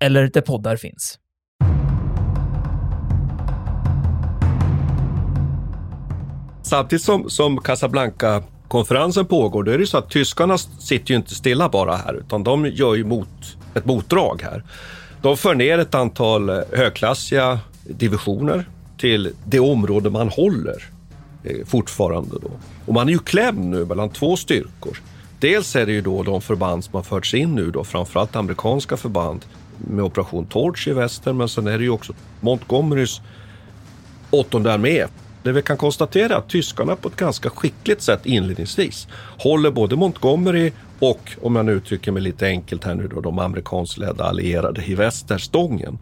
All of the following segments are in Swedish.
eller där poddar finns. Samtidigt som, som Casablanca-konferensen pågår, då är det så att tyskarna sitter ju inte stilla bara här, utan de gör ju mot, ett motdrag här. De för ner ett antal eh, högklassiga divisioner till det område man håller eh, fortfarande. Då. Och man är ju klämd nu mellan två styrkor. Dels är det ju då de förband som har förts in nu då, framförallt amerikanska förband med operation Torch i väster, men sen är det ju också Montgomerys åttonde armé. Det vi kan konstatera är att tyskarna på ett ganska skickligt sätt inledningsvis håller både Montgomery och, om jag nu uttrycker mig lite enkelt här nu då, de amerikanskledda allierade i väster stången.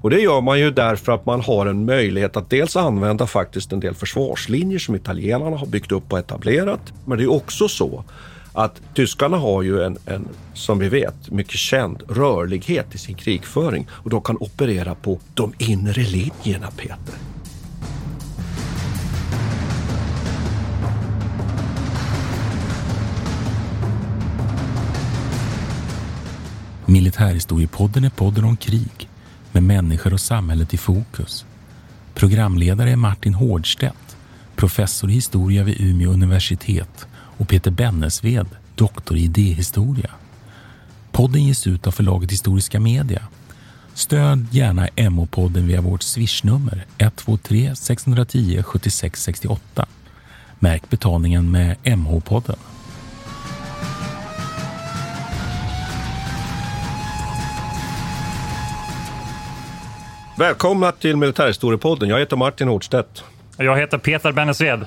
Och det gör man ju därför att man har en möjlighet att dels använda faktiskt en del försvarslinjer som italienarna har byggt upp och etablerat. Men det är också så att tyskarna har ju en, en, som vi vet, mycket känd rörlighet i sin krigföring och de kan operera på de inre linjerna, Peter. Militärhistoriepodden är podden om krig med människor och samhället i fokus. Programledare är Martin Hårdstedt, professor i historia vid Umeå universitet och Peter Bennesved, doktor i idéhistoria. Podden ges ut av förlaget Historiska Media. Stöd gärna MH-podden via vårt swishnummer 123 610 76 68. Märk betalningen med MH-podden. Välkomna till Militärhistoriepodden. Jag heter Martin Hårdstedt. Jag heter Peter Bennesved.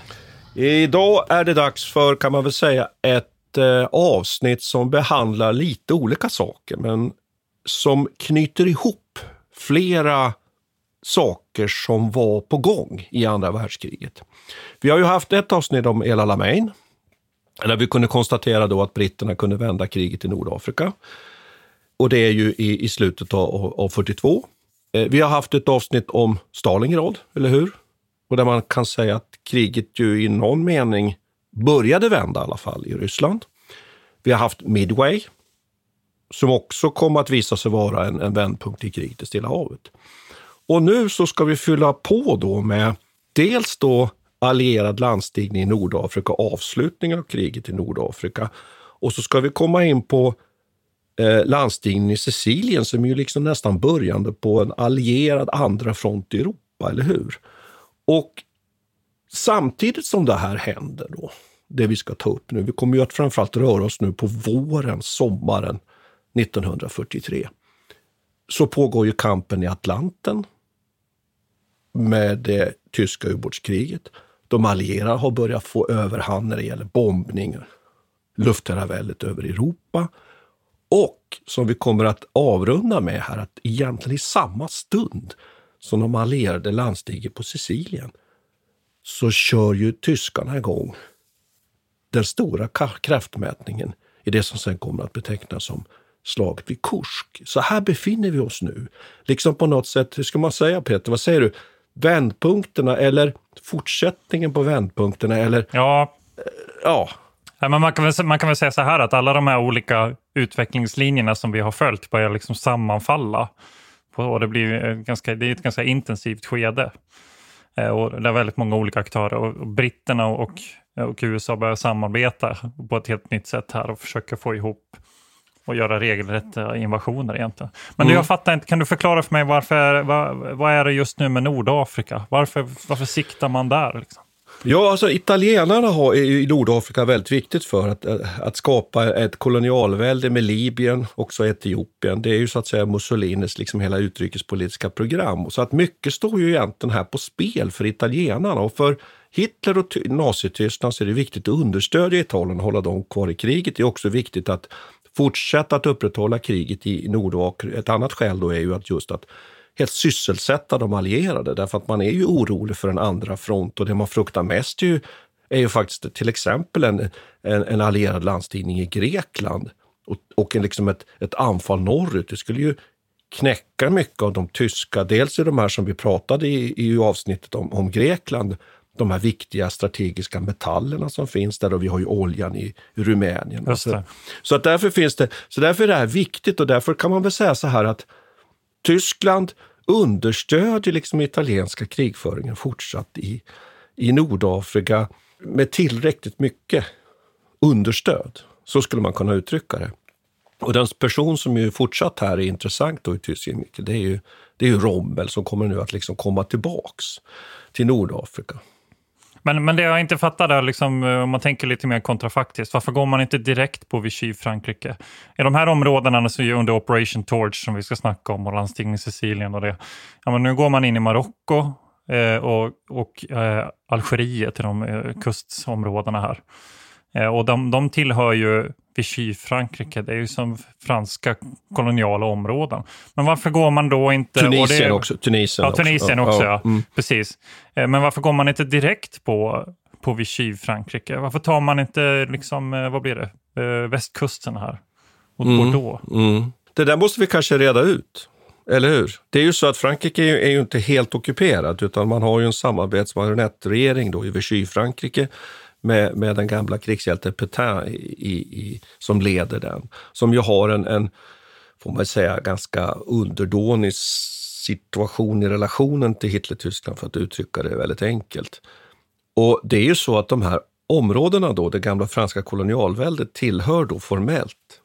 Idag är det dags för, kan man väl säga, ett eh, avsnitt som behandlar lite olika saker, men som knyter ihop flera saker som var på gång i andra världskriget. Vi har ju haft ett avsnitt om El Alamein, där vi kunde konstatera då att britterna kunde vända kriget i Nordafrika. Och det är ju i, i slutet av, av 42. Eh, vi har haft ett avsnitt om Stalingrad, eller hur? Och där man kan säga att kriget ju i någon mening började vända i alla fall i Ryssland. Vi har haft Midway, som också kom att visa sig vara en, en vändpunkt i kriget i Stilla havet. Och nu så ska vi fylla på då med dels då allierad landstigning i Nordafrika, avslutningen av kriget i Nordafrika. Och så ska vi komma in på eh, landstigningen i Sicilien som är ju liksom nästan börjande på en allierad andra front i Europa, eller hur? Och samtidigt som det här händer då, det vi ska ta upp nu, vi kommer ju att framförallt röra oss nu på våren, sommaren 1943, så pågår ju kampen i Atlanten med det tyska ubåtskriget. De allierade har börjat få överhand när det gäller bombning, Luftterraväldet över Europa. Och som vi kommer att avrunda med här, att egentligen i samma stund som de allierade landstiger på Sicilien så kör ju tyskarna igång den stora kraftmätningen i det som sen kommer att betecknas som slaget vid Kursk. Så här befinner vi oss nu. Liksom på något sätt, hur ska man säga Peter, vad säger du? Vändpunkterna eller fortsättningen på vändpunkterna eller... Ja. Ja. ja men man, kan väl, man kan väl säga så här att alla de här olika utvecklingslinjerna som vi har följt börjar liksom sammanfalla. Och det, blir ganska, det är ett ganska intensivt skede. Eh, och det är väldigt många olika aktörer och britterna och, och USA börjar samarbeta på ett helt nytt sätt här och försöka få ihop och göra regelrätta invasioner egentligen. Men mm. jag fattar inte, kan du förklara för mig varför, vad, vad är det just nu med Nordafrika? Varför, varför siktar man där? Liksom? Ja, alltså italienarna har i Nordafrika väldigt viktigt för att, eh, att skapa ett kolonialvälde med Libyen, också Etiopien. Det är ju så att säga Mussolinis liksom hela utrikespolitiska program. Så att mycket står ju egentligen här på spel för italienarna och för Hitler och Nazityskland så är det viktigt att understödja Italien och hålla dem kvar i kriget. Det är också viktigt att fortsätta att upprätthålla kriget i Nordafrika. Ett annat skäl då är ju att just att helt sysselsätta de allierade därför att man är ju orolig för en andra front och det man fruktar mest ju, är ju faktiskt till exempel en, en, en allierad landstigning i Grekland och, och en, liksom ett, ett anfall norrut. Det skulle ju knäcka mycket av de tyska, dels i de här som vi pratade i, i avsnittet om, om Grekland, de här viktiga strategiska metallerna som finns där och vi har ju oljan i Rumänien. Så, så, att därför finns det, så därför är det här viktigt och därför kan man väl säga så här att Tyskland understödjer liksom italienska krigföringen fortsatt i, i Nordafrika med tillräckligt mycket understöd. Så skulle man kunna uttrycka det. Och den person som ju fortsatt här är intressant då i Tyskland, det är ju, det är ju Rommel som kommer nu att liksom komma tillbaks till Nordafrika. Men, men det jag inte fattar är, liksom, eh, om man tänker lite mer kontrafaktiskt, varför går man inte direkt på Vichy, Frankrike? I de här områdena som är under Operation Torch, som vi ska snacka om, och landsting i Sicilien och det. Ja, men nu går man in i Marocko eh, och, och eh, Algeriet, i de eh, kustområdena här. Eh, och de, de tillhör ju Vichy-Frankrike, det är ju som franska koloniala områden. Men varför går man då inte... Tunisien det, också. Tunisien ja, Tunisien också, också ja. Mm. Precis. Eh, men varför går man inte direkt på, på Vichy-Frankrike? Varför tar man inte, liksom, eh, vad blir det, västkusten här? Och mm. Bordeaux? Mm. Det där måste vi kanske reda ut. Eller hur? Det är ju så att Frankrike är ju, är ju inte helt ockuperat, utan man har ju en samarbetsmarionettregering då i Vichy-Frankrike med, med den gamla krigshjälten Petain i, i, som leder den. Som ju har en, en, får man säga, ganska underdånig situation i relationen till Hitler-Tyskland, för att uttrycka det väldigt enkelt. Och det är ju så att de här områdena då, det gamla franska kolonialväldet, tillhör då formellt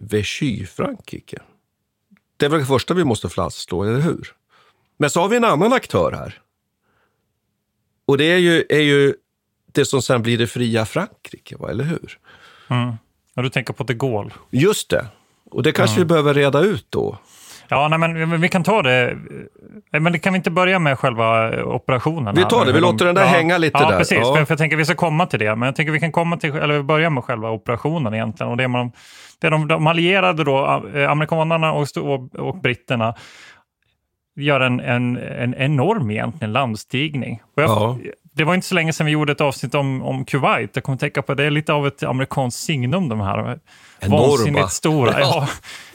Vichy-Frankrike. Det är väl det första vi måste fastslå, eller hur? Men så har vi en annan aktör här. Och det är ju, är ju det som sen blir det fria Frankrike, va? eller hur? Mm. Ja, du tänker på de Gaulle. Just det. Och det kanske mm. vi behöver reda ut då. Ja, nej, men vi kan ta det. Men det kan vi inte börja med själva operationen? Vi tar det, vi låter den där ja, hänga lite ja, där. Precis, ja, precis. För jag tänker vi ska komma till det. Men jag tänker vi kan komma till, eller börja med själva operationen egentligen. Och det man, det de, de allierade då, eh, amerikanerna och, och, och britterna, gör en, en, en enorm egentligen landstigning. Jag, ja det var inte så länge sedan vi gjorde ett avsnitt om, om Kuwait. Jag kommer tänka på det är lite av ett amerikanskt signum de här. Vansinnigt stora. Ja.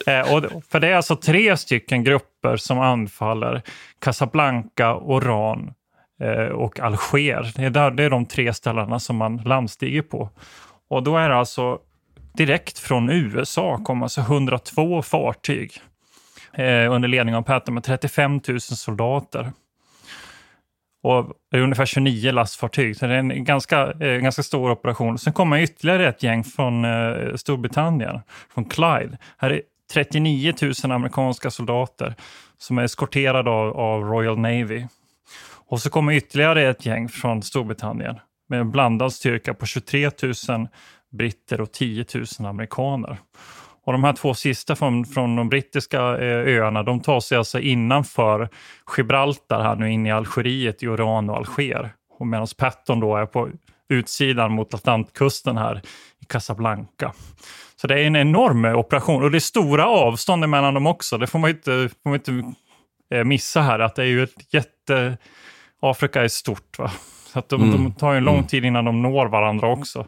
Eh, och, för det är alltså tre stycken grupper som anfaller Casablanca, Oran eh, och Alger. Det är, där, det är de tre ställena som man landstiger på. Och då är det alltså direkt från USA kommer alltså 102 fartyg eh, under ledning av Patton med 35 000 soldater och det är ungefär 29 lastfartyg. Så det är en ganska, eh, ganska stor operation. Sen kommer ytterligare ett gäng från eh, Storbritannien, från Clyde. Här är 39 000 amerikanska soldater som är eskorterade av, av Royal Navy. Och så kommer ytterligare ett gäng från Storbritannien med en blandad styrka på 23 000 britter och 10 000 amerikaner. Och de här två sista från, från de brittiska eh, öarna, de tar sig alltså innanför Gibraltar här nu in i Algeriet, i Oran och Alger. Och medan Patton då är på utsidan mot Atlantkusten här i Casablanca. Så det är en enorm operation och det är stora avstånd mellan dem också. Det får man inte, får man inte eh, missa här, att det är ju ett jätte... Afrika är stort. Va? Så att de, mm. de tar ju en lång mm. tid innan de når varandra också.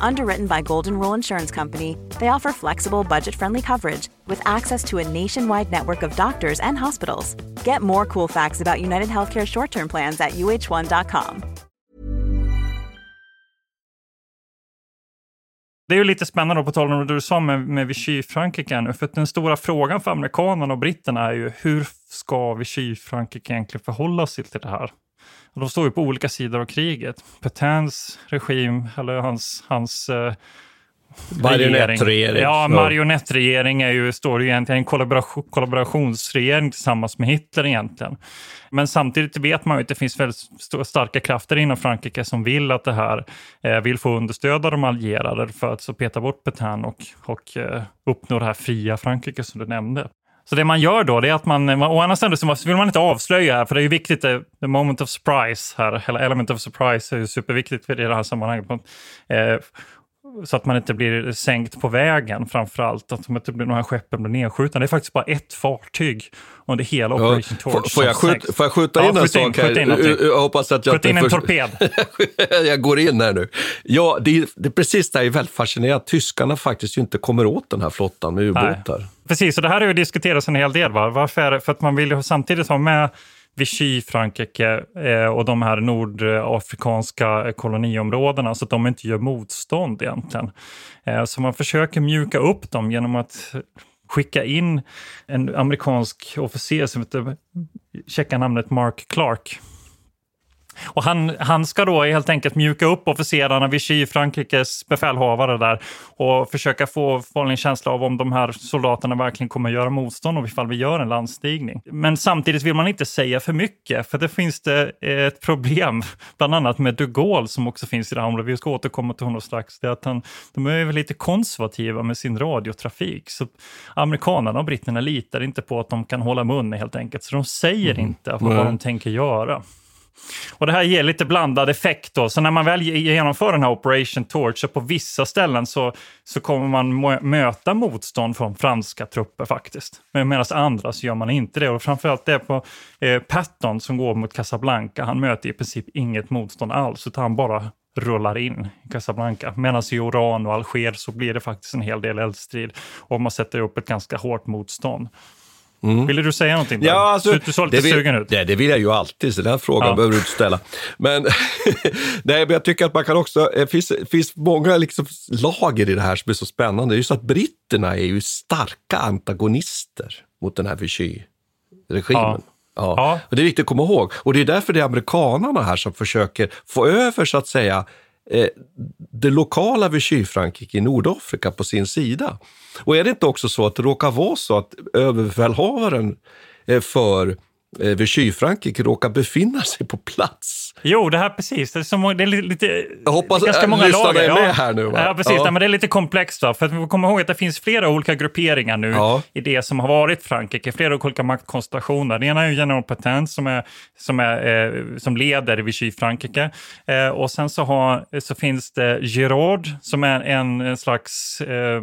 Underwritten by Golden Rule Insurance Company, they offer flexible, budget friendly coverage with access to a nationwide network of doctors and hospitals. Get more cool facts about United Healthcare short term plans at uh1.com. Det är ju lite spännande på tal om det du sa med, med Vichy-Frankrike nu, för att den stora frågan för amerikanerna och britterna är ju hur ska Vichy-Frankrike egentligen förhålla sig till det här? Och de står ju på olika sidor av kriget. Petins regim, eller hans, hans eh, Marionettregering. Ja, marionettregering är ju, står ju egentligen en kollaboration, kollaborationsregering tillsammans med Hitler egentligen. Men samtidigt vet man ju att det finns väldigt starka krafter inom Frankrike som vill att det här, eh, vill få understöd av de allierade för att så peta bort Petain och, och eh, uppnå det här fria Frankrike som du nämnde. Så det man gör då, det är att man, å andra sidan så vill man inte avslöja här, för det är ju viktigt, eh, the moment of surprise här, eller element of surprise är ju superviktigt i det här sammanhanget. Eh, så att man inte blir sänkt på vägen framför allt. Att inte blir, de här skeppen blir nedskjutna. Det är faktiskt bara ett fartyg under hela ja, Operation Torch. Får jag, skjut, får jag skjuta in ja, en sak här? In jag hoppas att jag skjut in en torped. jag går in här nu. Ja, det, det, precis det är väldigt fascinerande tyskarna faktiskt inte kommer åt den här flottan med ubåtar. Precis, och det här har ju diskuterats en hel del. Va? Varför? För att man vill ju samtidigt ha med Vichy, Frankrike eh, och de här nordafrikanska koloniområdena så att de inte gör motstånd egentligen. Eh, så man försöker mjuka upp dem genom att skicka in en amerikansk officer som heter, checka namnet Mark Clark och han, han ska då helt enkelt mjuka upp officerarna, Vichy, Frankrikes befälhavare där och försöka få, få en känsla av om de här soldaterna verkligen kommer göra motstånd och ifall vi gör en landstigning. Men samtidigt vill man inte säga för mycket, för det finns det ett problem, bland annat med de Gaulle som också finns i det här. Vi ska återkomma till honom strax. Det är att han, de är väl lite konservativa med sin radiotrafik. Så amerikanerna och britterna litar inte på att de kan hålla mun helt enkelt, så de säger mm. inte vad de tänker göra. Och Det här ger lite blandad effekt. Då. Så när man väl genomför den här Operation Torch, så på vissa ställen så, så kommer man möta motstånd från franska trupper faktiskt. Men medan andra så gör man inte det. Och framförallt det på eh, Patton som går mot Casablanca. Han möter i princip inget motstånd alls, utan han bara rullar in i Casablanca. Medan i Oran och Alger så blir det faktiskt en hel del eldstrid och man sätter upp ett ganska hårt motstånd. Mm. Ville du säga någonting? Ja, alltså, du, såg lite det vill, sugen ut. Det, det vill jag ju alltid, så den frågan ja. behöver du inte ställa. Men, nej, men jag tycker att man kan också, det finns, finns många liksom lager i det här som är så spännande. Det är ju så att britterna är ju starka antagonister mot den här Vichy-regimen. Ja. Ja. ja. Och det är viktigt att komma ihåg. Och det är därför det är amerikanerna här som försöker få över, så att säga, eh, det lokala Vichy-Frankrike i Nordafrika på sin sida. Och är det inte också så att det råkar vara så att överbefälhavaren eh, för eh, Vichy-Frankrike råkar befinna sig på plats. Jo, det här precis. Det är, så, det är lite... Jag hoppas ganska många lager. är med ja. här nu. Va? Ja, precis. Ja. men det är lite komplext. Då, för att vi komma ihåg att det finns flera olika grupperingar nu ja. i det som har varit Frankrike. Flera olika maktkonstellationer. Det ena är general Petain som, är, som, är, eh, som leder Vichy-Frankrike. Eh, och sen så, har, så finns det Giraud som är en, en slags eh,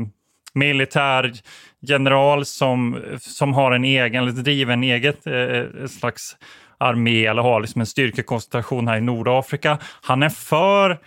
militär general som, som har en egen, eller driver en eget eh, eh slags armé eller har liksom en styrkekoncentration här i Nordafrika. Han är för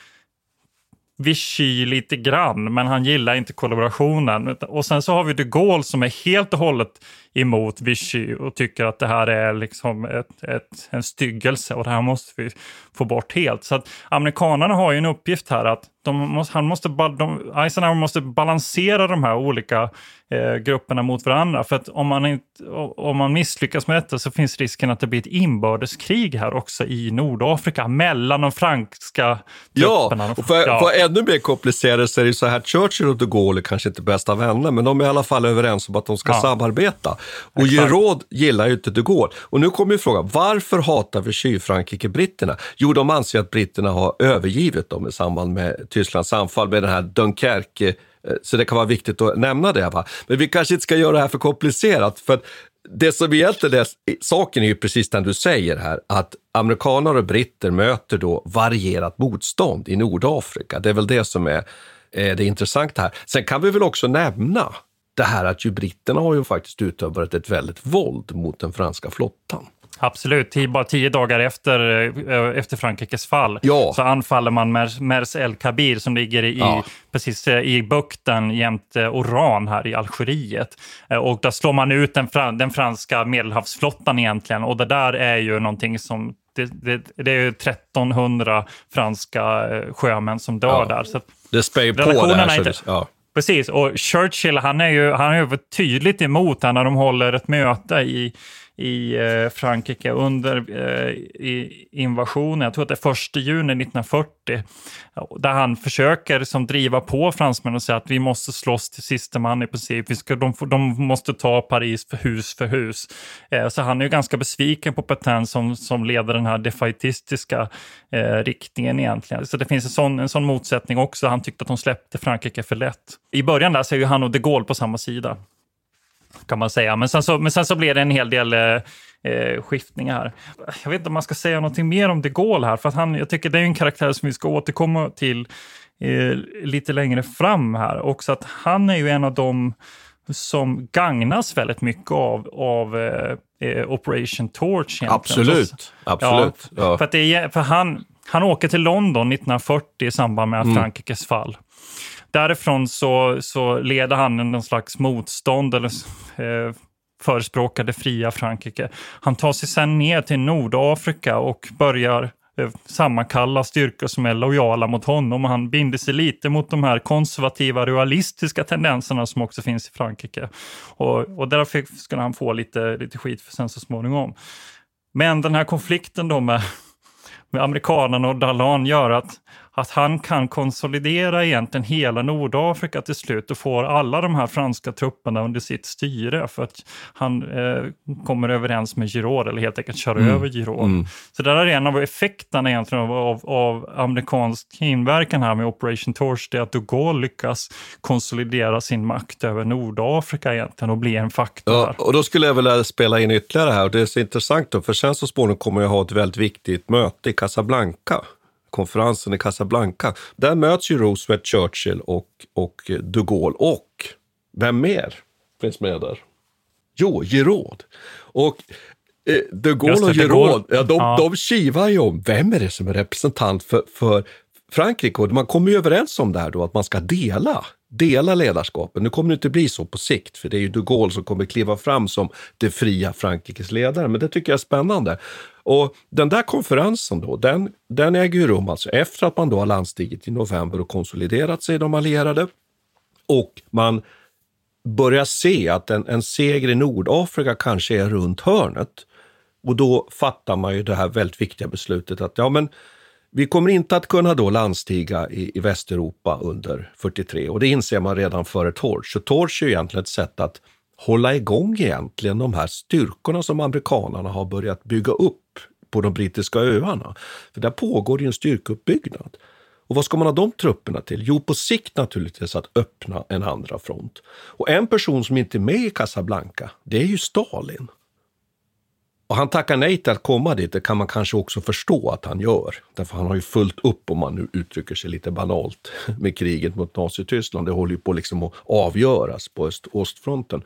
Vichy lite grann, men han gillar inte kollaborationen. Och sen så har vi de Gaulle som är helt och hållet emot Vichy och tycker att det här är liksom ett, ett, en styggelse och det här måste vi få bort helt. Så att amerikanerna har ju en uppgift här att de måste, han måste, de, Eisenhower måste balansera de här olika eh, grupperna mot varandra. För att om man, inte, om man misslyckas med detta så finns risken att det blir ett inbördeskrig här också i Nordafrika mellan de franska trupperna. Ja, och för, ja. för ännu mer komplicerat så är det så här, Churchill och de Gaulle är kanske inte bästa vänner, men de är i alla fall överens om att de ska ja. samarbeta. Och Giraud gillar ju inte de Gaulle. Och nu kommer ju frågan, varför hatar Vichy-Frankrike britterna? Jo, de anser att britterna har övergivit dem i samband med Tysklands anfall med den här Dunkerque eh, så det kan vara viktigt att nämna det. Va? Men vi kanske inte ska göra det här för komplicerat. För det som egentligen är saken är ju precis den du säger här, att amerikaner och britter möter då varierat motstånd i Nordafrika. Det är väl det som är, är det intressanta här. Sen kan vi väl också nämna det här att ju britterna har ju faktiskt utövat ett väldigt våld mot den franska flottan. Absolut. Bara tio dagar efter, eh, efter Frankrikes fall ja. så anfaller man Mers, Mers El Kabir som ligger i, ja. precis eh, i bukten jämte Oran här i Algeriet. Eh, och där slår man ut den, den franska medelhavsflottan egentligen. Och det där är ju någonting som det, det, det, är ju 1300 franska sjömän som dör ja. där. Så det spär ju på det här. Inte, ja. Precis, och Churchill han är ju, han är ju tydligt emot när de håller ett möte i, i eh, Frankrike under eh, invasionen. Jag tror att det är 1 juni 1940. Där han försöker liksom driva på fransmännen och säga att vi måste slåss till sista man i princip. Vi ska, de, de måste ta Paris för hus för hus. Eh, så han är ju ganska besviken på Petain som, som leder den här defaitistiska eh, riktningen egentligen. Så det finns en sån, en sån motsättning också. Han tyckte att de släppte Frankrike för lätt. I början där så är ju han och de Gaulle på samma sida kan man säga. Men sen så, men sen så blev det en hel del eh, eh, skiftningar här. Jag vet inte om man ska säga någonting mer om de Gaulle här, för att han, jag tycker det är en karaktär som vi ska återkomma till eh, lite längre fram här. Också att han är ju en av dem som gagnas väldigt mycket av, av eh, eh Operation Torch. Egentligen. Absolut. Absolut. Ja, För, att det är, för han, han åker till London 1940 i samband med mm. Frankrikes fall. Därifrån så, så leder han någon slags motstånd eller eh, förespråkar det fria Frankrike. Han tar sig sen ner till Nordafrika och börjar eh, sammankalla styrkor som är lojala mot honom och han binder sig lite mot de här konservativa, realistiska tendenserna som också finns i Frankrike. Och, och därför skulle han få lite, lite skit för sen så småningom. Men den här konflikten då med, med amerikanerna och Dalan gör att att han kan konsolidera egentligen hela Nordafrika till slut och får alla de här franska trupperna under sitt styre för att han eh, kommer överens med Giraud eller helt enkelt kör mm. över Giraud. Mm. Så det där är en av effekterna egentligen av, av, av amerikansk inverkan här med Operation Torch, det är att de Gaulle lyckas konsolidera sin makt över Nordafrika egentligen och bli en faktor. Ja, och då skulle jag vilja spela in ytterligare här och det är så intressant då, för sen så småningom kommer jag ha ett väldigt viktigt möte i Casablanca konferensen i Casablanca. Där möts ju Roosevelt, Churchill och, och de Gaulle. Och vem mer finns med där? Jo, Giraud. Och eh, de Gaulle och Giraud, ja, de, ja. de kivar ju om vem är det som är representant för, för Frankrike. Och man kommer ju överens om det här då, att man ska dela dela ledarskapet. Nu kommer det inte bli så på sikt, för det är ju de Gaulle som kommer kliva fram som det fria Frankrikes ledare, men det tycker jag är spännande. Och den där konferensen då, den, den äger ju rum alltså efter att man då har landstigit i november och konsoliderat sig, de allierade. Och man börjar se att en, en seger i Nordafrika kanske är runt hörnet. Och då fattar man ju det här väldigt viktiga beslutet att ja, men vi kommer inte att kunna då landstiga i, i Västeuropa under 43 och det inser man redan före Torch. Så Torch är egentligen ett sätt att hålla igång egentligen de här styrkorna som amerikanerna har börjat bygga upp på de brittiska öarna. För där pågår ju en styrkeuppbyggnad. Och vad ska man ha de trupperna till? Jo, på sikt naturligtvis att öppna en andra front. Och en person som inte är med i Casablanca, det är ju Stalin. Och han tackar nej till att komma dit, det kan man kanske också förstå att han gör. Därför han har ju fullt upp, om man nu uttrycker sig lite banalt, med kriget mot Nazityskland. Det håller ju på liksom att avgöras på öst ostfronten.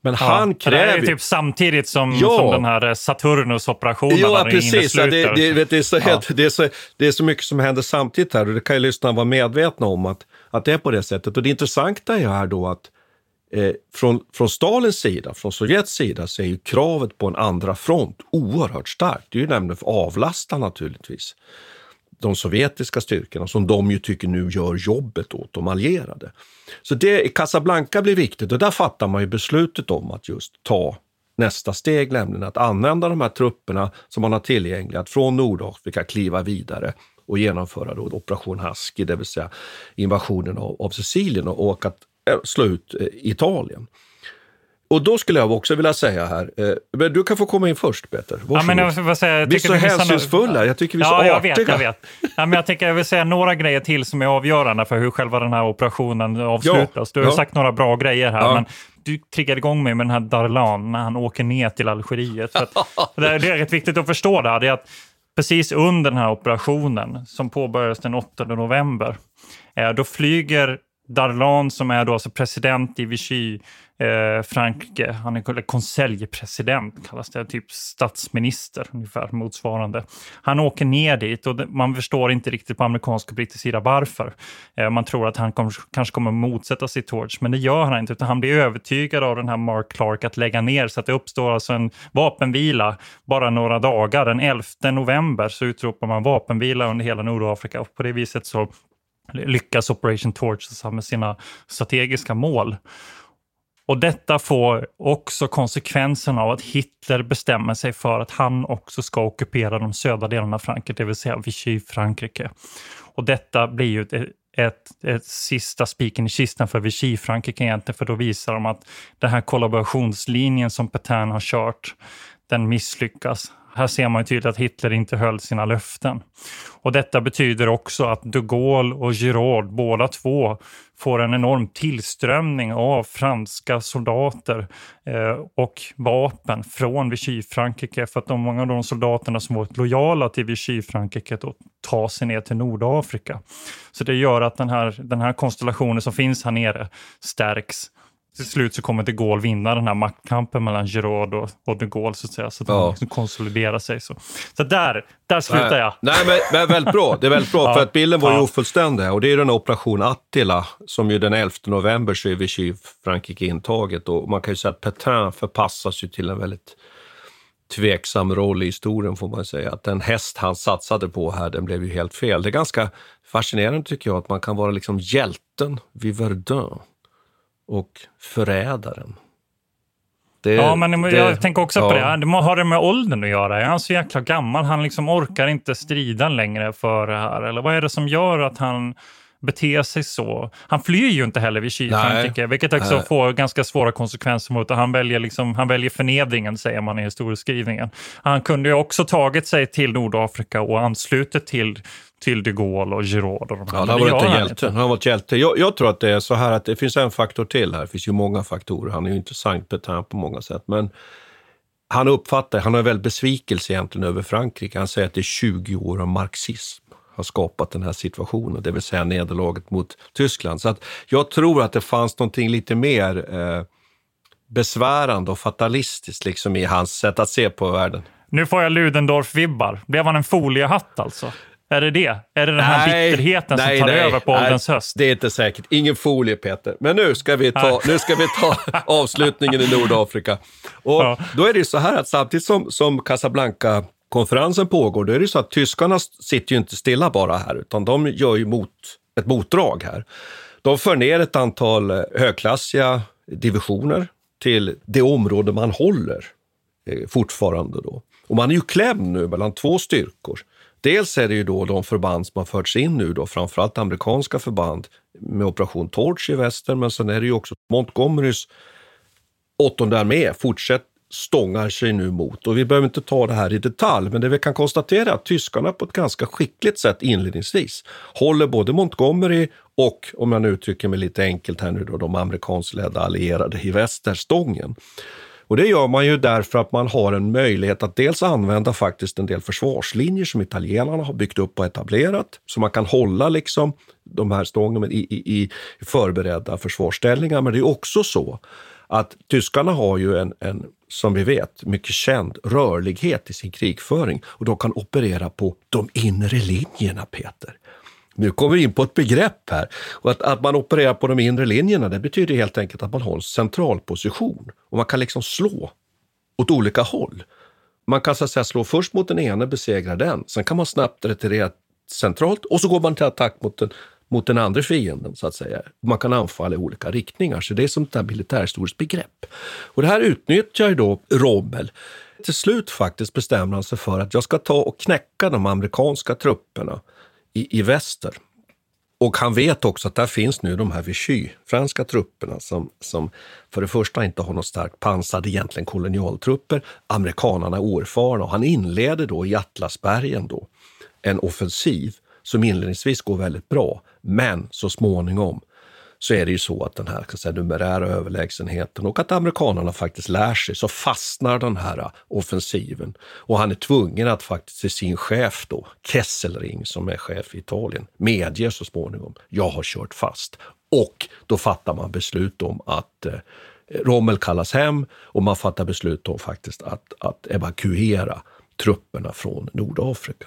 Men ja, han kräver... Det är typ samtidigt som, ja. som den här Saturnus-operationen. Ja, precis. Ja, det, det, är så, ja. det, är så, det är så mycket som händer samtidigt här och det kan ju lyssnarna vara medvetna om att, att det är på det sättet. Och det intressanta är här då att eh, från, från Stalins sida, från Sovjets sida, så är ju kravet på en andra front oerhört starkt. Det är ju nämligen för att avlasta naturligtvis. de sovjetiska styrkorna som de ju tycker nu gör jobbet åt de allierade. Så det i Casablanca blir viktigt och där fattar man ju beslutet om att just ta nästa steg, nämligen att använda de här trupperna som man har tillgängliga, att från Nordafrika kliva vidare och genomföra då Operation Husky, det vill säga invasionen av, av Sicilien och, och att slå ut eh, Italien. Och då skulle jag också vilja säga här, eh, men du kan få komma in först Peter. Ja, men jag vill säga, jag vi är så hänsynsfulla, jag tycker vi är så ja, artiga. Jag vet, jag vet. Ja, men jag, tänker, jag vill säga några grejer till som är avgörande för hur själva den här operationen avslutas. du har ja. sagt några bra grejer här, Ja. men du triggade igång mig med den här Darlan när han åker ner till Algeriet. För att, det, är, rätt viktigt att förstå det här, det är att precis under den här operationen som påbörjades den 8 november, eh, då flyger Darlan som är då alltså president i Vichy, eh, Frankrike, han är konseljpresident kallas det, typ statsminister ungefär motsvarande. Han åker ner dit och man förstår inte riktigt på amerikansk och brittisk sida varför. Eh, man tror att han kom, kanske kommer motsätta sig Torch, men det gör han inte utan han blir övertygad av den här Mark Clark att lägga ner så att det uppstår alltså en vapenvila bara några dagar. Den 11 november så utropar man vapenvila under hela Nordafrika och på det viset så lyckas Operation Torch med sina strategiska mål. Och detta får också konsekvensen av att Hitler bestämmer sig för att han också ska ockupera de södra delarna av Frankrike, det vill säga Vichy-Frankrike. Och detta blir ju ett, ett, ett sista spiken i kistan för Vichy-Frankrike egentligen, för då visar de att den här kollaborationslinjen som Petain har kört, den misslyckas. Här ser man ju tydligt att Hitler inte höll sina löften. Och detta betyder också att de Gaulle och Giraud, båda två, får en enorm tillströmning av franska soldater eh, och vapen från Vichy-Frankrike för att de, många av de soldaterna som varit lojala till Vichy-Frankrike tar sig ner till Nordafrika. Så det gör att den här, den här konstellationen som finns här nere stärks till slut så kommer de Gaulle vinna den här maktkampen mellan Giraud och, och de Gaulle så att säga. Så att Ja. de liksom konsoliderar sig. Så, så där, där slutar jag. Nej, men, men väldigt bra. Det är väldigt bra, Ja. för att bilden var ju Ja. ofullständig. Och det är ju den här operation Attila, som ju den 11 november så är Vichy Frankrike intaget. Och man kan ju säga att Petain förpassas ju till en väldigt tveksam roll i historien, får man säga. Att den häst han satsade på här, den blev ju helt fel. Det är ganska fascinerande tycker jag, att man kan vara liksom hjälten vid Verdun och förrädaren. Det, Ja, men det- jag tänker också på ja. det. Det må- har det med åldern att göra? Är han så jäkla gammal? Han liksom orkar inte strida längre för det här? Eller vad är det som gör att han beter sig så? Han flyr ju inte heller vid. Frankrike, vilket också Nej. får ganska svåra konsekvenser mot det. Han väljer, liksom, han väljer förnedringen, säger man i historieskrivningen. Han kunde ju också tagit sig till Nordafrika och anslutit till, till de Gaulle och Giraud. Och de Ja, här. han har varit en hjälte. Han har varit hjälte. Jag, jag tror att det är så här att det finns en faktor till här. Det finns ju många faktorer. Han är ju intressant Petain på många sätt. Men han uppfattar, han har en väldigt besvikelse egentligen över Frankrike. Han säger att det är 20 år av marxism har skapat den här situationen, det vill säga nederlaget mot Tyskland. Så att jag tror att det fanns någonting lite mer eh, besvärande och fatalistiskt liksom i hans sätt att se på världen. Nu får jag Ludendorff-vibbar. Blev han en foliehatt alltså? Är det det? Är det den här bitterheten som tar över på ålderns höst? Det är inte säkert. Ingen folie, Peter. Men nu ska vi ta, nu ska vi ta avslutningen i Nordafrika. Och Ja. Då är det så här att samtidigt som, som Casablanca-konferensen pågår, då är det så att tyskarna sitter ju inte stilla bara här, utan de gör ju mot, ett motdrag här. De för ner ett antal eh, högklassiga divisioner till det område man håller eh, fortfarande då. Och man är ju klämd nu mellan två styrkor. Dels är det ju då de förband som har förts in nu då, framförallt amerikanska förband med operation Torch i väster, men sen är det ju också Montgomerys åttonde armé fortsätt stångar sig nu mot. Och vi behöver inte ta det här i detalj, men det vi kan konstatera är att tyskarna på ett ganska skickligt sätt inledningsvis håller både Montgomery och, om jag nu uttrycker mig lite enkelt här nu då, de amerikanskledda allierade i väster stången. Och det gör man ju därför att man har en möjlighet att dels använda faktiskt en del försvarslinjer som italienarna har byggt upp och etablerat, så man kan hålla liksom de här stången i, i, i förberedda försvarsställningar. Men det är också så att tyskarna har ju en, en, som vi vet, mycket känd rörlighet i sin krigföring och de kan operera på de inre linjerna, Peter. Nu kommer vi in på ett begrepp här. Och att, att man opererar på de inre linjerna, det betyder helt enkelt att man har en centralposition. Och man kan liksom slå åt olika håll. Man kan så att säga slå först mot den ena, besegra den. Sen kan man snabbt retirera centralt och så går man till attack mot den, mot den andra fienden, så att säga. Man kan anfalla i olika riktningar, så det är som ett militärhistoriskt begrepp. Och det här utnyttjar ju då Rommel. Till slut faktiskt bestämmer han sig för att jag ska ta och knäcka de amerikanska trupperna i, i väster. Och han vet också att där finns nu de här Vichy, franska trupperna som, som för det första inte har något starkt pansar, egentligen kolonialtrupper. Amerikanerna är oerfarna och han inleder då i Atlasbergen då en offensiv som inledningsvis går väldigt bra, men så småningom så är det ju så att den här säga, numerära överlägsenheten och att amerikanerna faktiskt lär sig, så fastnar den här äh, offensiven. Och han är tvungen att faktiskt till sin chef då, Kesselring som är chef i Italien, medger så småningom, jag har kört fast. Och då fattar man beslut om att eh, Rommel kallas hem och man fattar beslut om faktiskt att, att evakuera trupperna från Nordafrika.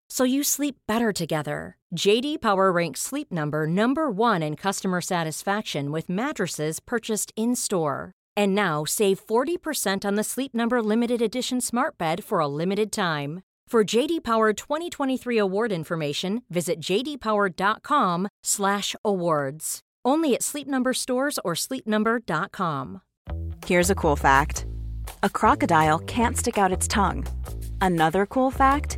so you sleep better together. JD Power ranks Sleep Number number 1 in customer satisfaction with mattresses purchased in-store. And now save 40% on the Sleep Number limited edition Smart Bed for a limited time. For JD Power 2023 award information, visit jdpower.com/awards. Only at Sleep Number stores or sleepnumber.com. Here's a cool fact: a crocodile can't stick out its tongue. Another cool fact: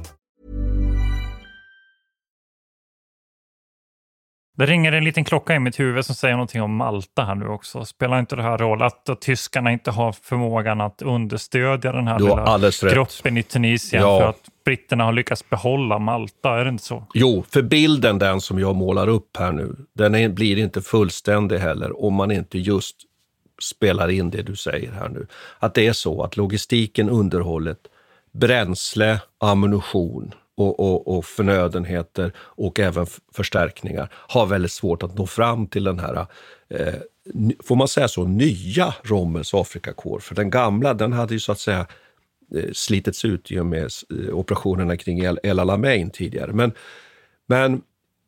Det ringer en liten klocka i mitt huvud som säger någonting om Malta här nu också. Spelar inte det här roll att, tyskarna inte har förmågan att understödja den här lilla gruppen i Tunisien ja. för att britterna har lyckats behålla Malta? Är det inte så? Jo, för bilden den som jag målar upp här nu, den är, blir inte fullständig heller om man inte just spelar in det du säger här nu. Att det är så att logistiken, underhållet, bränsle, ammunition, och, och, och förnödenheter och även förstärkningar har väldigt svårt att nå fram till den här, eh, får man säga så, nya Rommels Afrikakår. För den gamla, den hade ju så att säga eh, slitits ut i och med eh, operationerna kring El, El Alamein tidigare. Men, men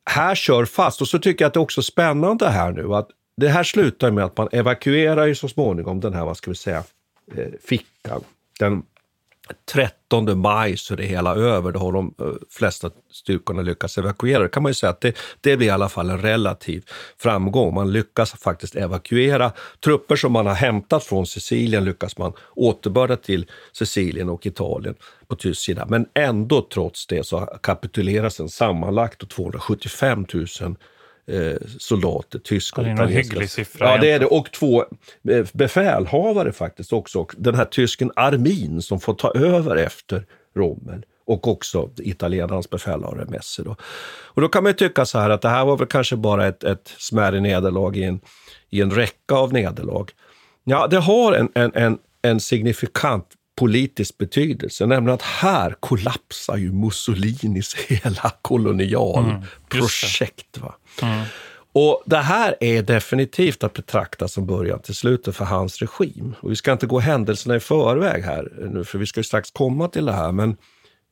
här kör fast. Och så tycker jag att det är också spännande här nu att det här slutar med att man evakuerar ju så småningom den här, vad ska vi säga, eh, fickan. Den 13 maj så är det hela över. Då har de eh, flesta styrkorna lyckats evakuera. Det kan man ju säga att det, det blir i alla fall en relativ framgång. Man lyckas faktiskt evakuera. Trupper som man har hämtat från Sicilien lyckas man återbörda till Sicilien och Italien på tysk sida. Men ändå trots det så kapituleras en sammanlagt 275 000 eh, soldater, tyska och italienska. Det är en hygglig siffra. Ja, det är det. Och två eh, befälhavare faktiskt också. Den här tysken Armin som får ta över efter Rommel och också italienarnas befälhavare Messi. Då. Och då kan man ju tycka så här att det här var väl kanske bara ett, ett smärre nederlag i en, i en räcka av nederlag. Ja, det har en, en, en, en signifikant politisk betydelse, nämligen att här kollapsar ju Mussolinis hela kolonialprojekt. Mm, mm. Och det här är definitivt att betrakta som början till slutet för hans regim. Och vi ska inte gå händelserna i förväg här nu, för vi ska ju strax komma till det här. Men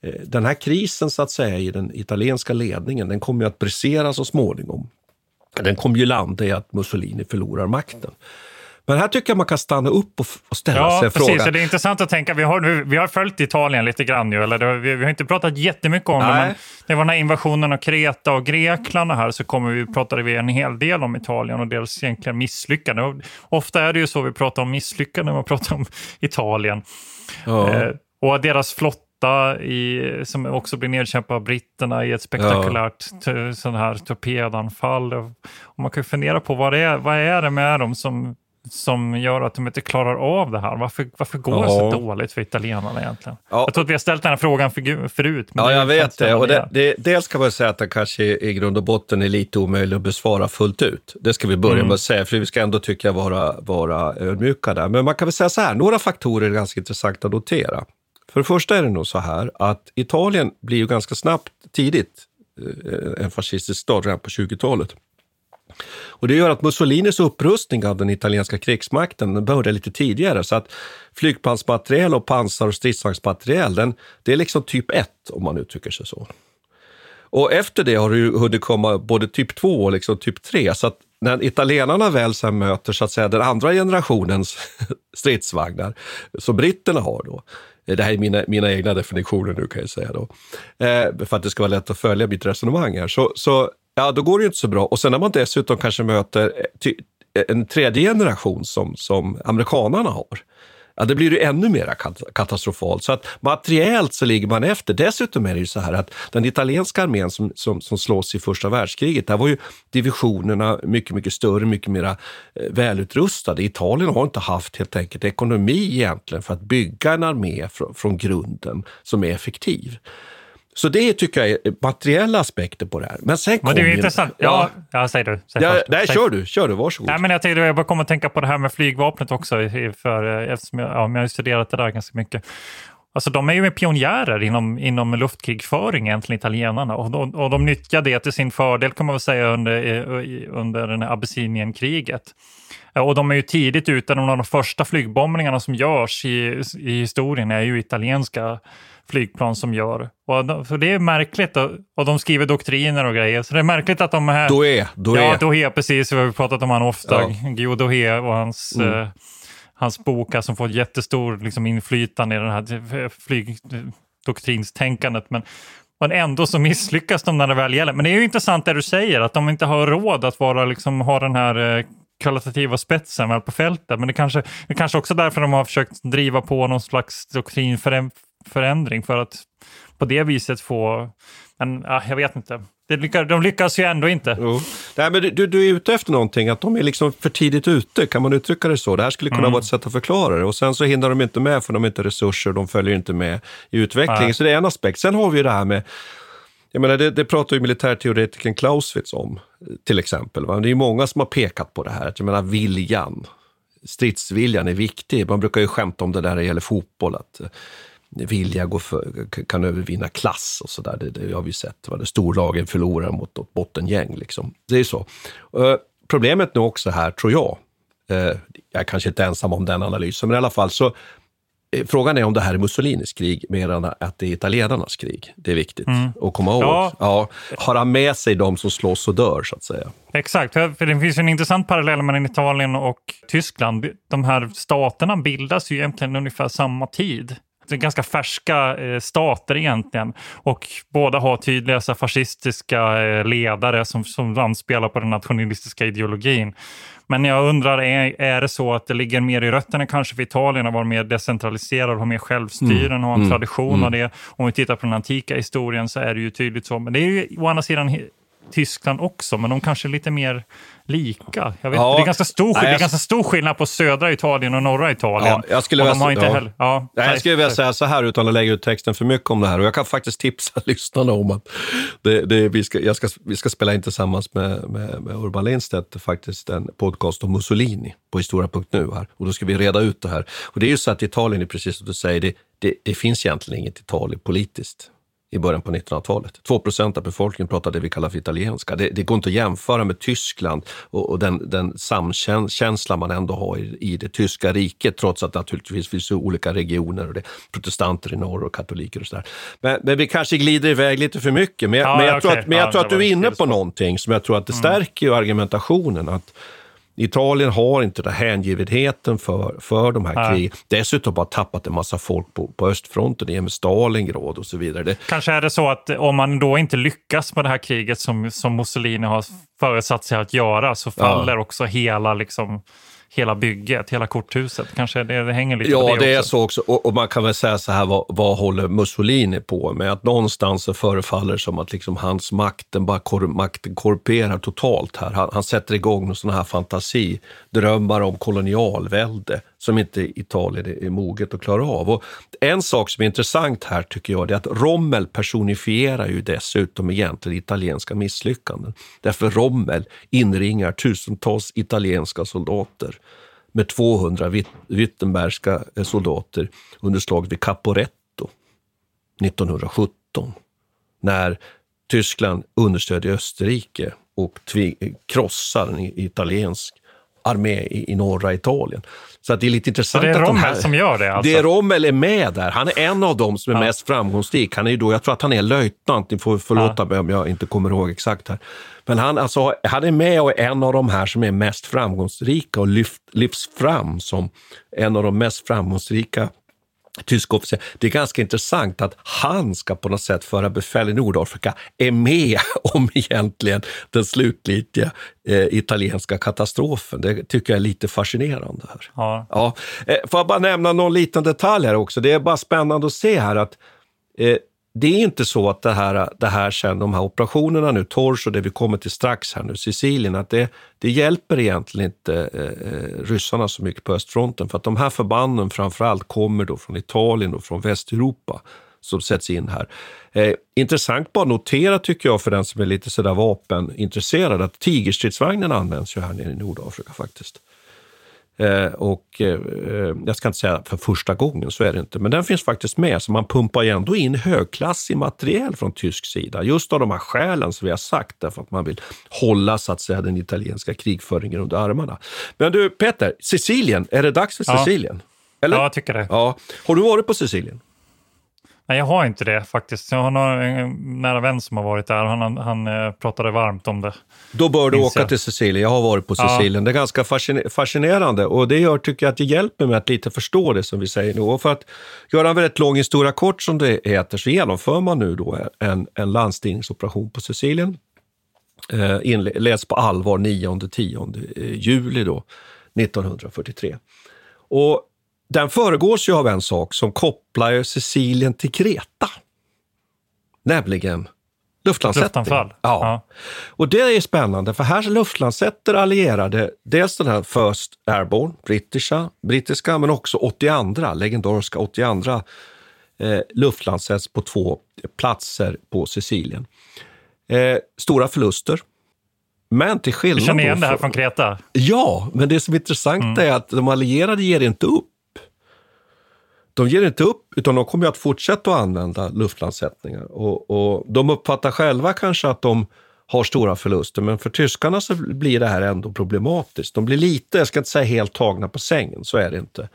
eh, den här krisen så att säga i den italienska ledningen, den kommer ju att brisera så småningom. Den kommer ju landa i att Mussolini förlorar makten. Men här tycker jag man kan stanna upp och, och ställa ja, sig precis. frågan. Så det är intressant att tänka. Vi har, vi har följt Italien lite grann nu, eller det, vi, vi har inte pratat jättemycket om det, Nej. men det var den här invasionen av Kreta och Grekland och här så kommer vi, pratade vi en hel del om Italien och deras egentligen misslyckanden. Och ofta är det ju så vi pratar om misslyckanden när man pratar om Italien. Ja. Eh, och deras flotta i, som också blir nedkämpad av britterna i ett spektakulärt t- sån här torpedanfall. Och man kan fundera på vad det är, vad är det med dem som, som gör att de inte klarar av det här? Varför, varför går det så Ja. dåligt för italienarna egentligen? Ja. Jag tror att vi har ställt den här frågan för, förut. Ja, jag vet det. Och det, det. Dels kan man säga att det kanske i grund och botten är lite omöjligt att besvara fullt ut. Det ska vi börja Mm. med att säga, för vi ska ändå tycka vara, vara ödmjuka där. Men man kan väl säga så här, några faktorer är ganska intressanta att notera. För det första är det nog så här att Italien blir ju ganska snabbt, tidigt, eh, en fascistisk stat redan på 20-talet. Och det gör att Mussolinis upprustning av den italienska krigsmakten började lite tidigare. Så att flygplansmateriel och pansar och stridsvagnsmateriel, den, det är liksom typ 1 om man uttrycker sig så. Och efter det har det ju hunnit komma både typ 2 och liksom typ 3. Så att när italienarna väl sen möter så att säga, den andra generationens stridsvagnar, som britterna har då, det här är mina, mina egna definitioner nu kan jag säga då, eh, för att det ska vara lätt att följa mitt resonemang här, så, så ja, då går det ju inte så bra. Och sen när man dessutom kanske möter eh, eh, en tredje generation som, som amerikanarna har, ja, det blir ju ännu mer katastrofalt. Så att materiellt så ligger man efter. Dessutom är det ju så här att den italienska armén som, som, som slåss i första världskriget, där var ju divisionerna mycket, mycket större, mycket mer eh, välutrustade. Italien har inte haft helt enkelt ekonomi egentligen för att bygga en armé från, från grunden som är effektiv. Så det tycker jag är materiella aspekter på det här. Men sen Men det är kommer- intressant. Ja, ja, säg du. Säg Ja, nej, Säg- kör du. Kör du. Varsågod. Nej, men jag, tänkte, jag bara kom att tänka på det här med flygvapnet också, för, eh, eftersom jag, ja, jag har studerat det där ganska mycket. Alltså, de är ju pionjärer inom, inom luftkrigföring, egentligen, italienarna. Och de, och de nyttjar det till sin fördel, kan man väl säga, under, under den här Abessinienkriget. Eh, Och de är ju tidigt ute, de av de första flygbombningarna som görs i, i historien är ju italienska flygplan som gör. Och så det är märkligt, och, och de skriver doktriner och grejer, så det är märkligt att de här... Doé, Doé. Ja, Dohe, precis. Vi har pratat om han ofta. Ja. Guillaume Dohe och hans, Mm. eh, hans bok som får jättestor liksom, inflytande i det här flygdoktrinstänkandet. Men, men ändå så misslyckas de när det väl gäller. Men det är ju intressant det du säger, att de inte har råd att vara, liksom, ha den här eh, kvalitativa spetsen väl på fältet. Men det kanske, det kanske också är därför de har försökt driva på någon slags doktrinförändring för att på det viset få, men ja, jag vet inte. Det lyckas, de lyckas ju ändå inte. Nej, men du, du, är ute efter någonting, att de är liksom för tidigt ute, kan man uttrycka det så? Det här skulle kunna Mm. vara ett sätt att förklara det. Och sen så hinner de inte med för de har inte resurser, de följer inte med i utvecklingen. Nej. Så det är en aspekt. Sen har vi ju det här med, jag menar det, det pratar ju militärteoretikern Clausewitz om, till exempel. Va? Det är ju många som har pekat på det här, att jag menar viljan, stridsviljan är viktig. Man brukar ju skämta om det där när det gäller fotboll, att vilja går för, kan övervinna klass och sådär. Det, det har vi sett. Va? Det storlagen förlorar mot ett bottengäng. Liksom. Det är så. Eh, problemet nu också här, tror jag, eh, jag är kanske inte ensam om den analysen, men i alla fall så eh, Frågan är om det här är Mussolinis krig mer än att det är italienarnas krig. Det är viktigt Mm. att komma ihåg. Ja. Ja. Har han med sig de som slåss och dör, så att säga? Exakt, för för det finns ju en intressant parallell mellan Italien och Tyskland. De här staterna bildas ju egentligen ungefär samma tid. Ganska färska eh, stater egentligen. Och båda har tydliga så fascistiska eh, ledare som, som anspelar på den nationalistiska ideologin. Men jag undrar, är, är det så att det ligger mer i rötterna kanske för Italien att vara mer decentraliserad, ha mer självstyre, Mm. ha en Mm. tradition Mm. av det. Om vi tittar på den antika historien så är det ju tydligt så. Men det är ju å andra sidan Tyskland också, men de kanske är lite mer lika. Jag vet, Ja. det, är ganska stor, Nej, det är ganska stor skillnad på södra Italien och norra Italien. Ja, jag skulle inte ja. heller... Ja, Nej, jag skulle vilja säga så här utan att lägga ut texten för mycket om det här. Och jag kan faktiskt tipsa lyssnarna om att det, det, vi, ska, jag ska, vi ska spela in tillsammans med, med, med Urban Lindstedt faktiskt en podcast om Mussolini på historia.nu här. Och då ska vi reda ut det här. Och det är ju så att Italien är precis som du säger, det, det, det finns egentligen inget Italien politiskt i början på 1900-talet. 2 procent av befolkningen pratar det vi kallar för italienska. Det, det går inte att jämföra med Tyskland och, och den, den samkänsla man ändå har i, i det tyska riket, trots att det naturligtvis finns olika regioner och det protestanter i norr och katoliker och sådär. Men, men vi kanske glider iväg lite för mycket. Men, jag- Ja, men jag okej. tror att, men jag Ja, tror att du är inne på någonting som jag tror att det Mm. stärker ju argumentationen. att Italien har inte den hängivenheten för, för de här Nej. krigen. Dessutom har tappat en massa folk på, på östfronten, med Stalingrad och så vidare. Det, Kanske är det så att om man då inte lyckas med det här kriget som, som Mussolini har föresatt sig att göra så faller också hela, liksom, hela bygget, hela korthuset. Kanske det, det hänger lite på Ja, det, det är så också. Och, och man kan väl säga så här, vad, vad håller Mussolini på med? Att någonstans så förefaller det som att liksom hans makten bara kor, makten korrumperar totalt här. Han, han sätter igång någon sån här fantasi, drömmar om kolonialvälde som inte Italien är, moget att klara av. Och en sak som är intressant här tycker jag, det är att Rommel personifierar ju dessutom egentligen italienska misslyckanden. Därför Rommel inringar tusentals italienska soldater med 200 Wittenbergska eh, soldater under slaget vid Caporetto 1917. När Tyskland understödjer Österrike och krossar en italiensk armé i, i norra Italien. Så att det är lite intressant Så det är Rommel här, som gör det, alltså? Det är Rommel är med där. Han är en av dem som är mest framgångsrik. Han är ju då, jag tror att han är löjtnant, ni får förlåta mig om jag inte kommer ihåg exakt här. Men han, alltså, han är med och är en av de här som är mest framgångsrika och lyft, lyfts fram som en av de mest framgångsrika tyska officer. Det är ganska intressant att han ska på något sätt föra befäl i Nordafrika, är med om egentligen den slutgiltiga eh, italienska katastrofen. Det tycker jag är lite fascinerande. här. Ja. Ja. Eh, får jag bara nämna någon liten detalj här också. Det är bara spännande att se här att eh, det är inte så att det här, det här sen, de här operationerna nu, Tors och det vi kommer till strax här nu, Sicilien, att det, det hjälper egentligen inte eh, eh ryssarna så mycket på östfronten. För att de här förbanden framför allt kommer då från Italien och från Västeuropa som sätts in här. Eh, intressant bara att notera tycker jag för den som är lite sådär vapenintresserad att tigerstridsvagnen används ju här nere i Nordafrika faktiskt. Eh, och eh, jag ska inte säga för första gången, så är det inte, men den finns faktiskt med. Så man pumpar ju ändå in högklassig materiel från tysk sida. Just av de här skälen som vi har sagt, därför att man vill hålla så att säga den italienska krigföringen under armarna. Men du Peter, Sicilien, är det dags för Ja. Sicilien? Eller? Ja, jag tycker det. Ja. Har du varit på Sicilien? Nej, jag har inte det faktiskt. Jag har några- en nära vän som har varit där. Han, han eh, pratade varmt om det. Då bör du Minns åka jag. till Sicilien. Jag har varit på Ja. Sicilien. Det är ganska fascine- fascinerande och det gör, tycker jag, att det hjälper mig att lite förstå det som vi säger nu. Och för att göra en väldigt lång historia kort som det heter så genomför man nu då en, en landstigningsoperation på Sicilien. Eh, inleds på allvar 9-10 juli då, 1943. Och den föregås ju av en sak som kopplar Sicilien till Kreta. Nämligen luftlandsättning. Luftanfall. Ja. Och det är spännande, för här luftlandsätter allierade dels den här First Airborne, brittiska, brittiska men också 82, legendariska 82 eh, luftlandsätts på två platser på Sicilien. Eh, stora förluster. Men till skillnad... Du känner igen det här från Kreta? Ja, men det som är intressant Mm. är att de allierade ger inte upp. De ger inte upp, utan de kommer att fortsätta att använda luftlandsättningar. Och, och de uppfattar själva kanske att de har stora förluster, men för tyskarna så blir det här ändå problematiskt. De blir lite, jag ska inte säga helt tagna på sängen, så är det inte.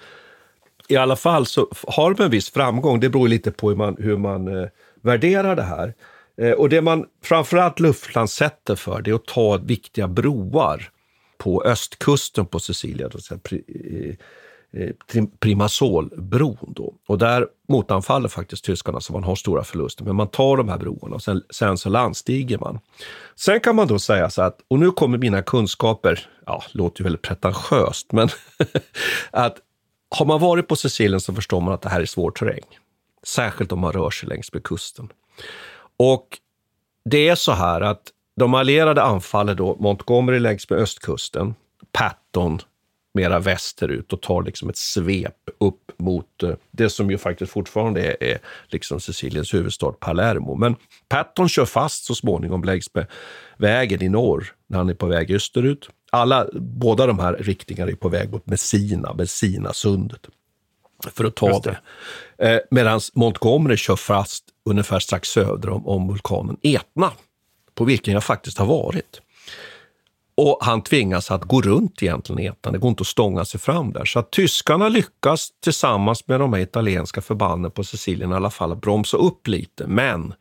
I alla fall så har de en viss framgång. Det beror lite på hur man, hur man eh, värderar det här. Eh, och det man framförallt luftlandsätter för, det är att ta viktiga broar på östkusten på Sicilien, Eh, Primasolbron. Då. Och där motanfaller faktiskt tyskarna så man har stora förluster. Men man tar de här broarna och sen, sen så landstiger man. Sen kan man då säga så att, och nu kommer mina kunskaper, ja, låter ju väldigt pretentiöst, men att har man varit på Sicilien så förstår man att det här är svår terräng. Särskilt om man rör sig längs med kusten. Och det är så här att de allierade anfaller då Montgomery längs med östkusten, Patton mera västerut och tar liksom ett svep upp mot eh, det som ju faktiskt fortfarande är, är liksom Siciliens huvudstad Palermo. Men Patton kör fast så småningom längs med vägen i norr när han är på väg österut. Alla, båda de här riktningarna är på väg mot Messina, Messina-sundet för att ta Just det. det. Eh, Medan Montgomery kör fast ungefär strax söder om, om vulkanen Etna, på vilken jag faktiskt har varit. Och han tvingas att gå runt egentligen Etna, det går inte att stånga sig fram där. Så att tyskarna lyckas tillsammans med de här italienska förbanden på Sicilien i alla fall bromsa upp lite. Men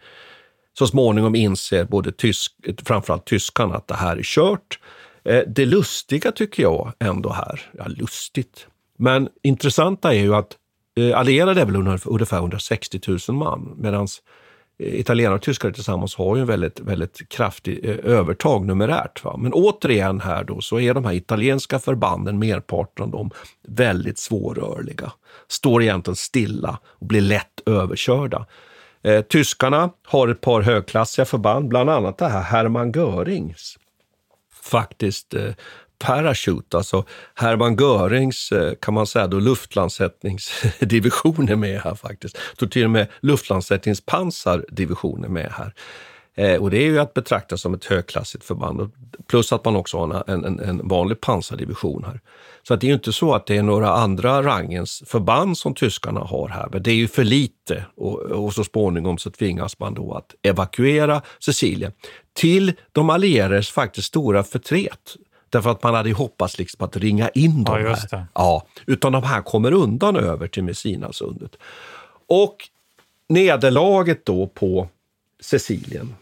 så småningom inser både tysk, framförallt tyskarna att det här är kört. Eh, det lustiga tycker jag ändå här, ja lustigt, men intressanta är ju att eh, allierade är väl ungefär 160 000 man, medan italienare och tyskar tillsammans har ju en väldigt, väldigt kraftig eh, övertag numerärt. Va? Men återigen här då så är de här italienska förbanden, merparten av dem, väldigt svårrörliga. Står egentligen stilla och blir lätt överkörda. Eh, tyskarna har ett par högklassiga förband, bland annat det här Hermann Görings faktiskt eh, Parachute, alltså Hermann Görings eh, kan man säga då luftlandsättningsdivision är med här faktiskt. Då till och med luftlandsättningspansardivision är med här. Eh, och det är ju att betrakta som ett högklassigt förband. Plus att man också har en, en, en vanlig pansardivision här. Så att det är ju inte så att det är några andra rangens förband som tyskarna har här, men det är ju för lite och, och så småningom så tvingas man då att evakuera Sicilien till de allierades faktiskt stora förtret. Därför att man hade hoppats liksom att ringa in dem ja, här. Ja, utan de här kommer undan över till Messinasundet. Och nederlaget då på Sicilien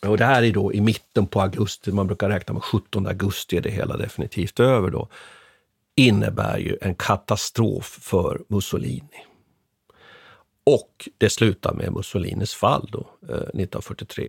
och det här är då i mitten på augusti, man brukar räkna med 17 augusti är det hela definitivt över då, innebär ju en katastrof för Mussolini. Och det slutar med Mussolinis fall då, eh, 1943.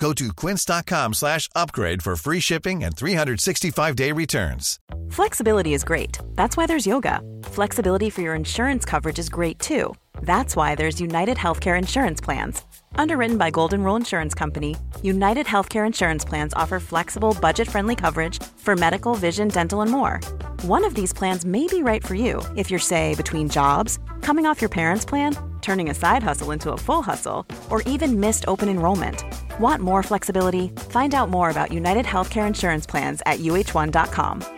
Go to quince.com slash upgrade for free shipping and 365-day returns. Flexibility is great. That's why there's yoga. Flexibility for your insurance coverage is great too. That's why there's United Healthcare Insurance Plans. Underwritten by Golden Rule Insurance Company, United Healthcare Insurance Plans offer flexible, budget friendly coverage for medical, vision, dental, and more. One of these plans may be right for you if you're, say, between jobs, coming off your parents' plan, turning a side hustle into a full hustle, or even missed open enrollment. Want more flexibility? Find out more about United Healthcare Insurance Plans at uh1.com.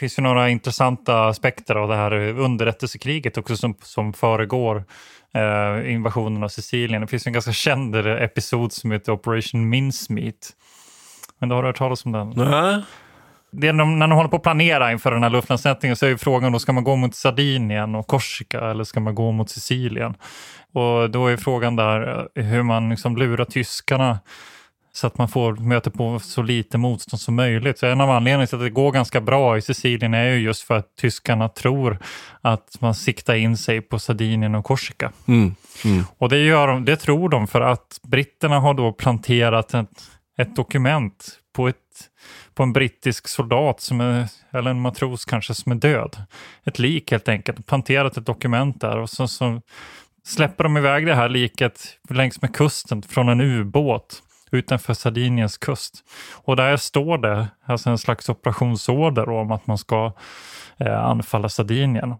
Finns ju några intressanta aspekter av det här underrättelsekriget också som, som föregår eh, invasionen av Sicilien. Det finns en ganska känd episod som heter Operation Mincemeat. Men då har du hört talas om den? Nej. Det är när, när de håller på att planera inför den här luftlandsättningen så är ju frågan då, ska man gå mot Sardinien och Korsika eller ska man gå mot Sicilien? Och då är frågan där eh, hur man liksom lurar tyskarna så att man får möta på så lite motstånd som möjligt. Så en av anledningarna till att det går ganska bra i Sicilien är ju just för att tyskarna tror att man siktar in sig på Sardinien och Korsika. Mm. Mm. Och det, gör de, det tror de för att britterna har då planterat ett, ett dokument på, ett, på en brittisk soldat, som är, eller en matros kanske, som är död. Ett lik helt enkelt, planterat ett dokument där och så, så släpper de iväg det här liket längs med kusten från en ubåt utanför Sardiniens kust. Och där står det alltså en slags operationsorder om att man ska eh, anfalla Sardinien.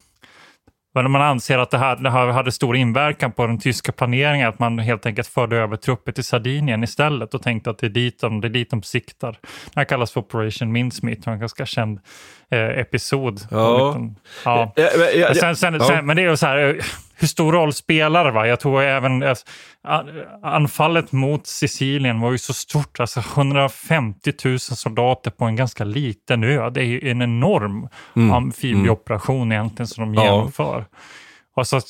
Men man anser att det här, det här hade stor inverkan på den tyska planeringen, att man helt enkelt förde över trupper till Sardinien istället och tänkte att det är dit de, det är dit de siktar. Det här kallas för Operation Mincemeat, en ganska känd eh, episod. Ja. Liten, ja. ja, ja sen, sen, sen, men det är ju så här, hur stor roll spelar va? Jag tror även eh, anfallet mot Sicilien var ju så stort, alltså 150 000 soldater på en ganska liten ö. Det är ju en enorm mm. amfibieoperation mm. egentligen som de genomför. Och så,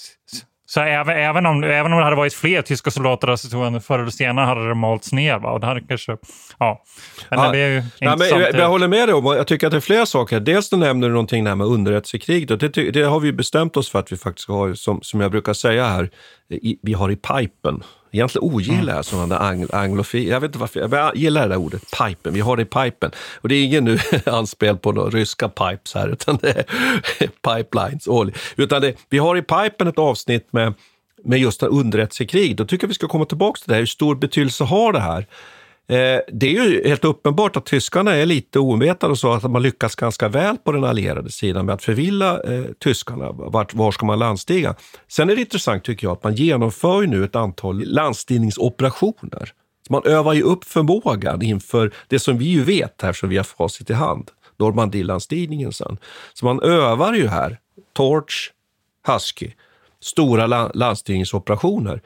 så även, även, om, även om det hade varit fler tyska soldater där så tror jag förr eller senare hade det malts ner. Va? Och det hade kanske, ja. Men ja, det är ju ja, men jag, jag håller med dig om, jag tycker att det är flera saker. Dels du nämner du någonting där med underrättelsekrig. Det, det, det har vi bestämt oss för att vi faktiskt har, som, som jag brukar säga här, i, vi har i pipen egentligen ogillar jag sådana ang anglofi... Jag vet inte varför, jag gillar det där ordet, pipen. Vi har det i pipen. Och det är ingen nu anspel på några ryska pipes här, utan det är pipelines. Utan det, vi har i pipen ett avsnitt med, med just underrättelsekrig. Då tycker jag vi ska komma tillbaka till det här. Hur stor betydelse har det här? Eh, det är ju helt uppenbart att tyskarna är lite ovetande och så att man lyckas ganska väl på den allierade sidan med att förvilla eh, tyskarna. Vart, var ska man landstiga? Sen är det intressant tycker jag att man genomför ju nu ett antal landstigningsoperationer. Man övar ju upp förmågan inför det som vi ju vet här som vi har facit i hand. Normandielandstigningen sen. Så man övar ju här, Torch, Husky, stora landstigningsoperationer.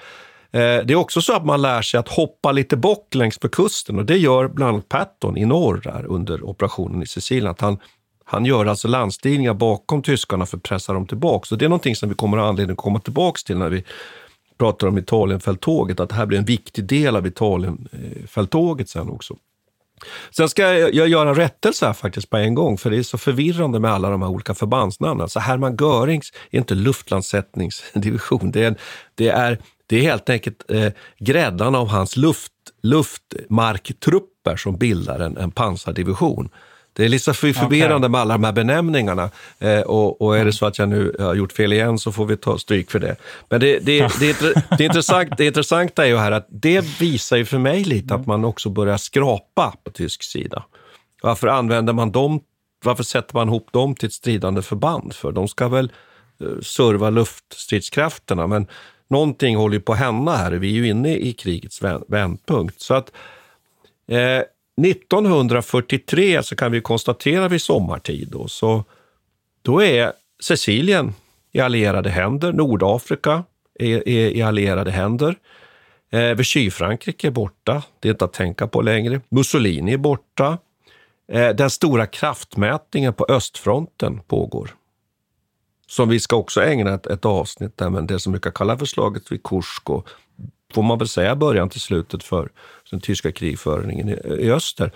Eh, det är också så att man lär sig att hoppa lite bock längs med kusten och det gör bland annat Patton i norr där under operationen i Sicilien. Att han, han gör alltså landstigningar bakom tyskarna för att pressa dem tillbaka. Så det är någonting som vi kommer att ha anledning att komma tillbaka till när vi pratar om Italienfälttåget, att det här blir en viktig del av Italienfälttåget sen också. Sen ska jag, jag göra en rättelse här faktiskt på en gång, för det är så förvirrande med alla de här olika förbandsnamnen. Så Hermann Görings är inte luftlandsättningsdivision, det är, det är det är helt enkelt eh, gräddan av hans luft, luftmarktrupper som bildar en, en pansardivision. Det är lite förvirrande okay. med alla de här benämningarna. Eh, och, och, är det så att jag nu har gjort fel igen så får vi ta stryk för det. Men det, det, det, det, det, intressant, det intressanta är ju här att det visar ju för mig lite att man också börjar skrapa på tysk sida. Varför använder man dem? Varför sätter man ihop dem till ett stridande förband? För de ska väl eh, serva luftstridskrafterna, men någonting håller på att hända här. Vi är ju inne i krigets vändpunkt. Så att eh, 1943 så kan vi konstatera vid sommartid då, så då är Sicilien i allierade händer. Nordafrika är, är i allierade händer. Eh, Vichy-Frankrike är borta. Det är inte att tänka på längre. Mussolini är borta. Eh, den stora kraftmätningen på östfronten pågår som vi ska också ägna ett, ett avsnitt där, men det som brukar kallas för slaget vid Kursk och får man väl säga början till slutet för den tyska krigföringen i, i öster.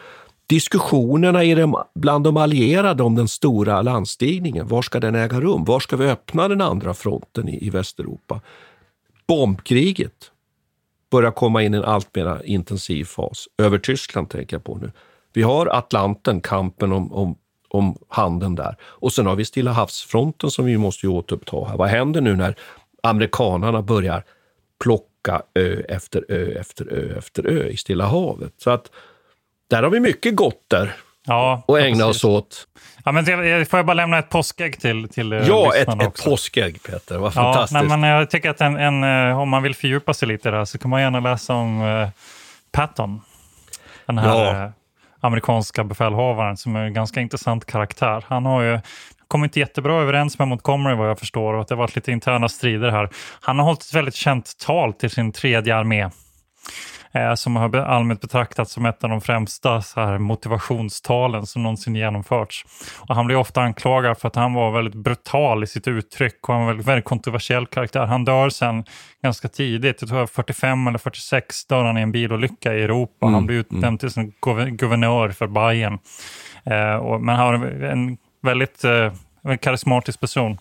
Diskussionerna i de, bland de allierade om den stora landstigningen, var ska den äga rum? Var ska vi öppna den andra fronten i, i Västeuropa? Bombkriget börjar komma in i en allt mer intensiv fas. Över Tyskland tänker jag på nu. Vi har Atlanten, kampen om, om om handeln där. Och sen har vi Stilla havsfronten som vi måste återuppta här. Vad händer nu när amerikanarna börjar plocka ö efter ö efter ö efter ö i Stilla havet? Så att där har vi mycket gott där ja, att ägna oss åt. Ja, men det, får jag bara lämna ett påskägg till, till eh, Ja, ett, ett påskägg Peter. Vad fantastiskt. Ja, nej, men jag tycker att en, en, eh, om man vill fördjupa sig lite där så kan man gärna läsa om uh, Patton. Den här ja amerikanska befälhavaren som är en ganska intressant karaktär. Han har ju kommit inte jättebra överens med Montgomery vad jag förstår och att det har varit lite interna strider här. Han har hållit ett väldigt känt tal till sin tredje armé eh, som har allmänt betraktats som ett av de främsta så här, motivationstalen som någonsin genomförts. Och han blir ofta anklagad för att han var väldigt brutal i sitt uttryck och han var en väldigt, kontroversiell karaktär. Han dör sen ganska tidigt, jag tror 45 eller 46 dör han i en bilolycka i Europa. Mm, han blir utnämnd mm. till som guvernör för Bayern. Eh, och, men han har en väldigt eh, karismatisk person.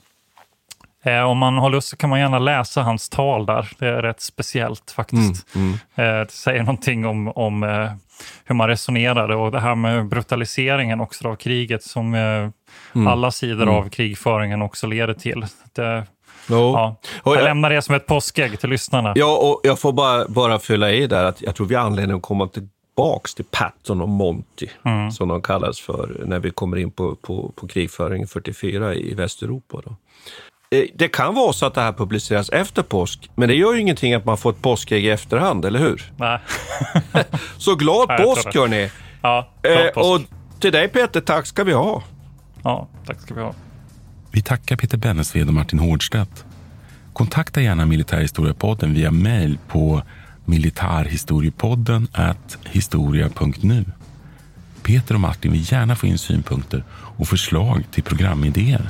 Eh, om man har lust så kan man gärna läsa hans tal där. Det är rätt speciellt faktiskt. Mm, mm. Eh, det säger någonting om, om eh, hur man resonerade och det här med brutaliseringen också av kriget som eh, mm, alla sidor mm. av krigföringen också leder till. Det, Ja. Jag, jag lämnar det som ett påskägg till lyssnarna. Ja, och jag får bara, bara fylla i där att jag tror vi har anledning att komma tillbaks till Patton och Monty, mm. som de kallas för, när vi kommer in på, på, på krigföringen 44 i Västeuropa. Då. Eh, det kan vara så att det här publiceras efter påsk, men det gör ju ingenting att man får ett påskägg i efterhand, eller hur? Nej. så glad Nej, påsk hörni! Ja, glad eh, påsk. Och till dig Peter, tack ska vi ha. Ja, tack ska vi ha. Vi tackar Peter Bennesved och Martin Hårdstedt. Kontakta gärna Militärhistoriepodden via mejl på militarhistoriepodden historia.nu. Peter och Martin vill gärna få in synpunkter och förslag till programidéer.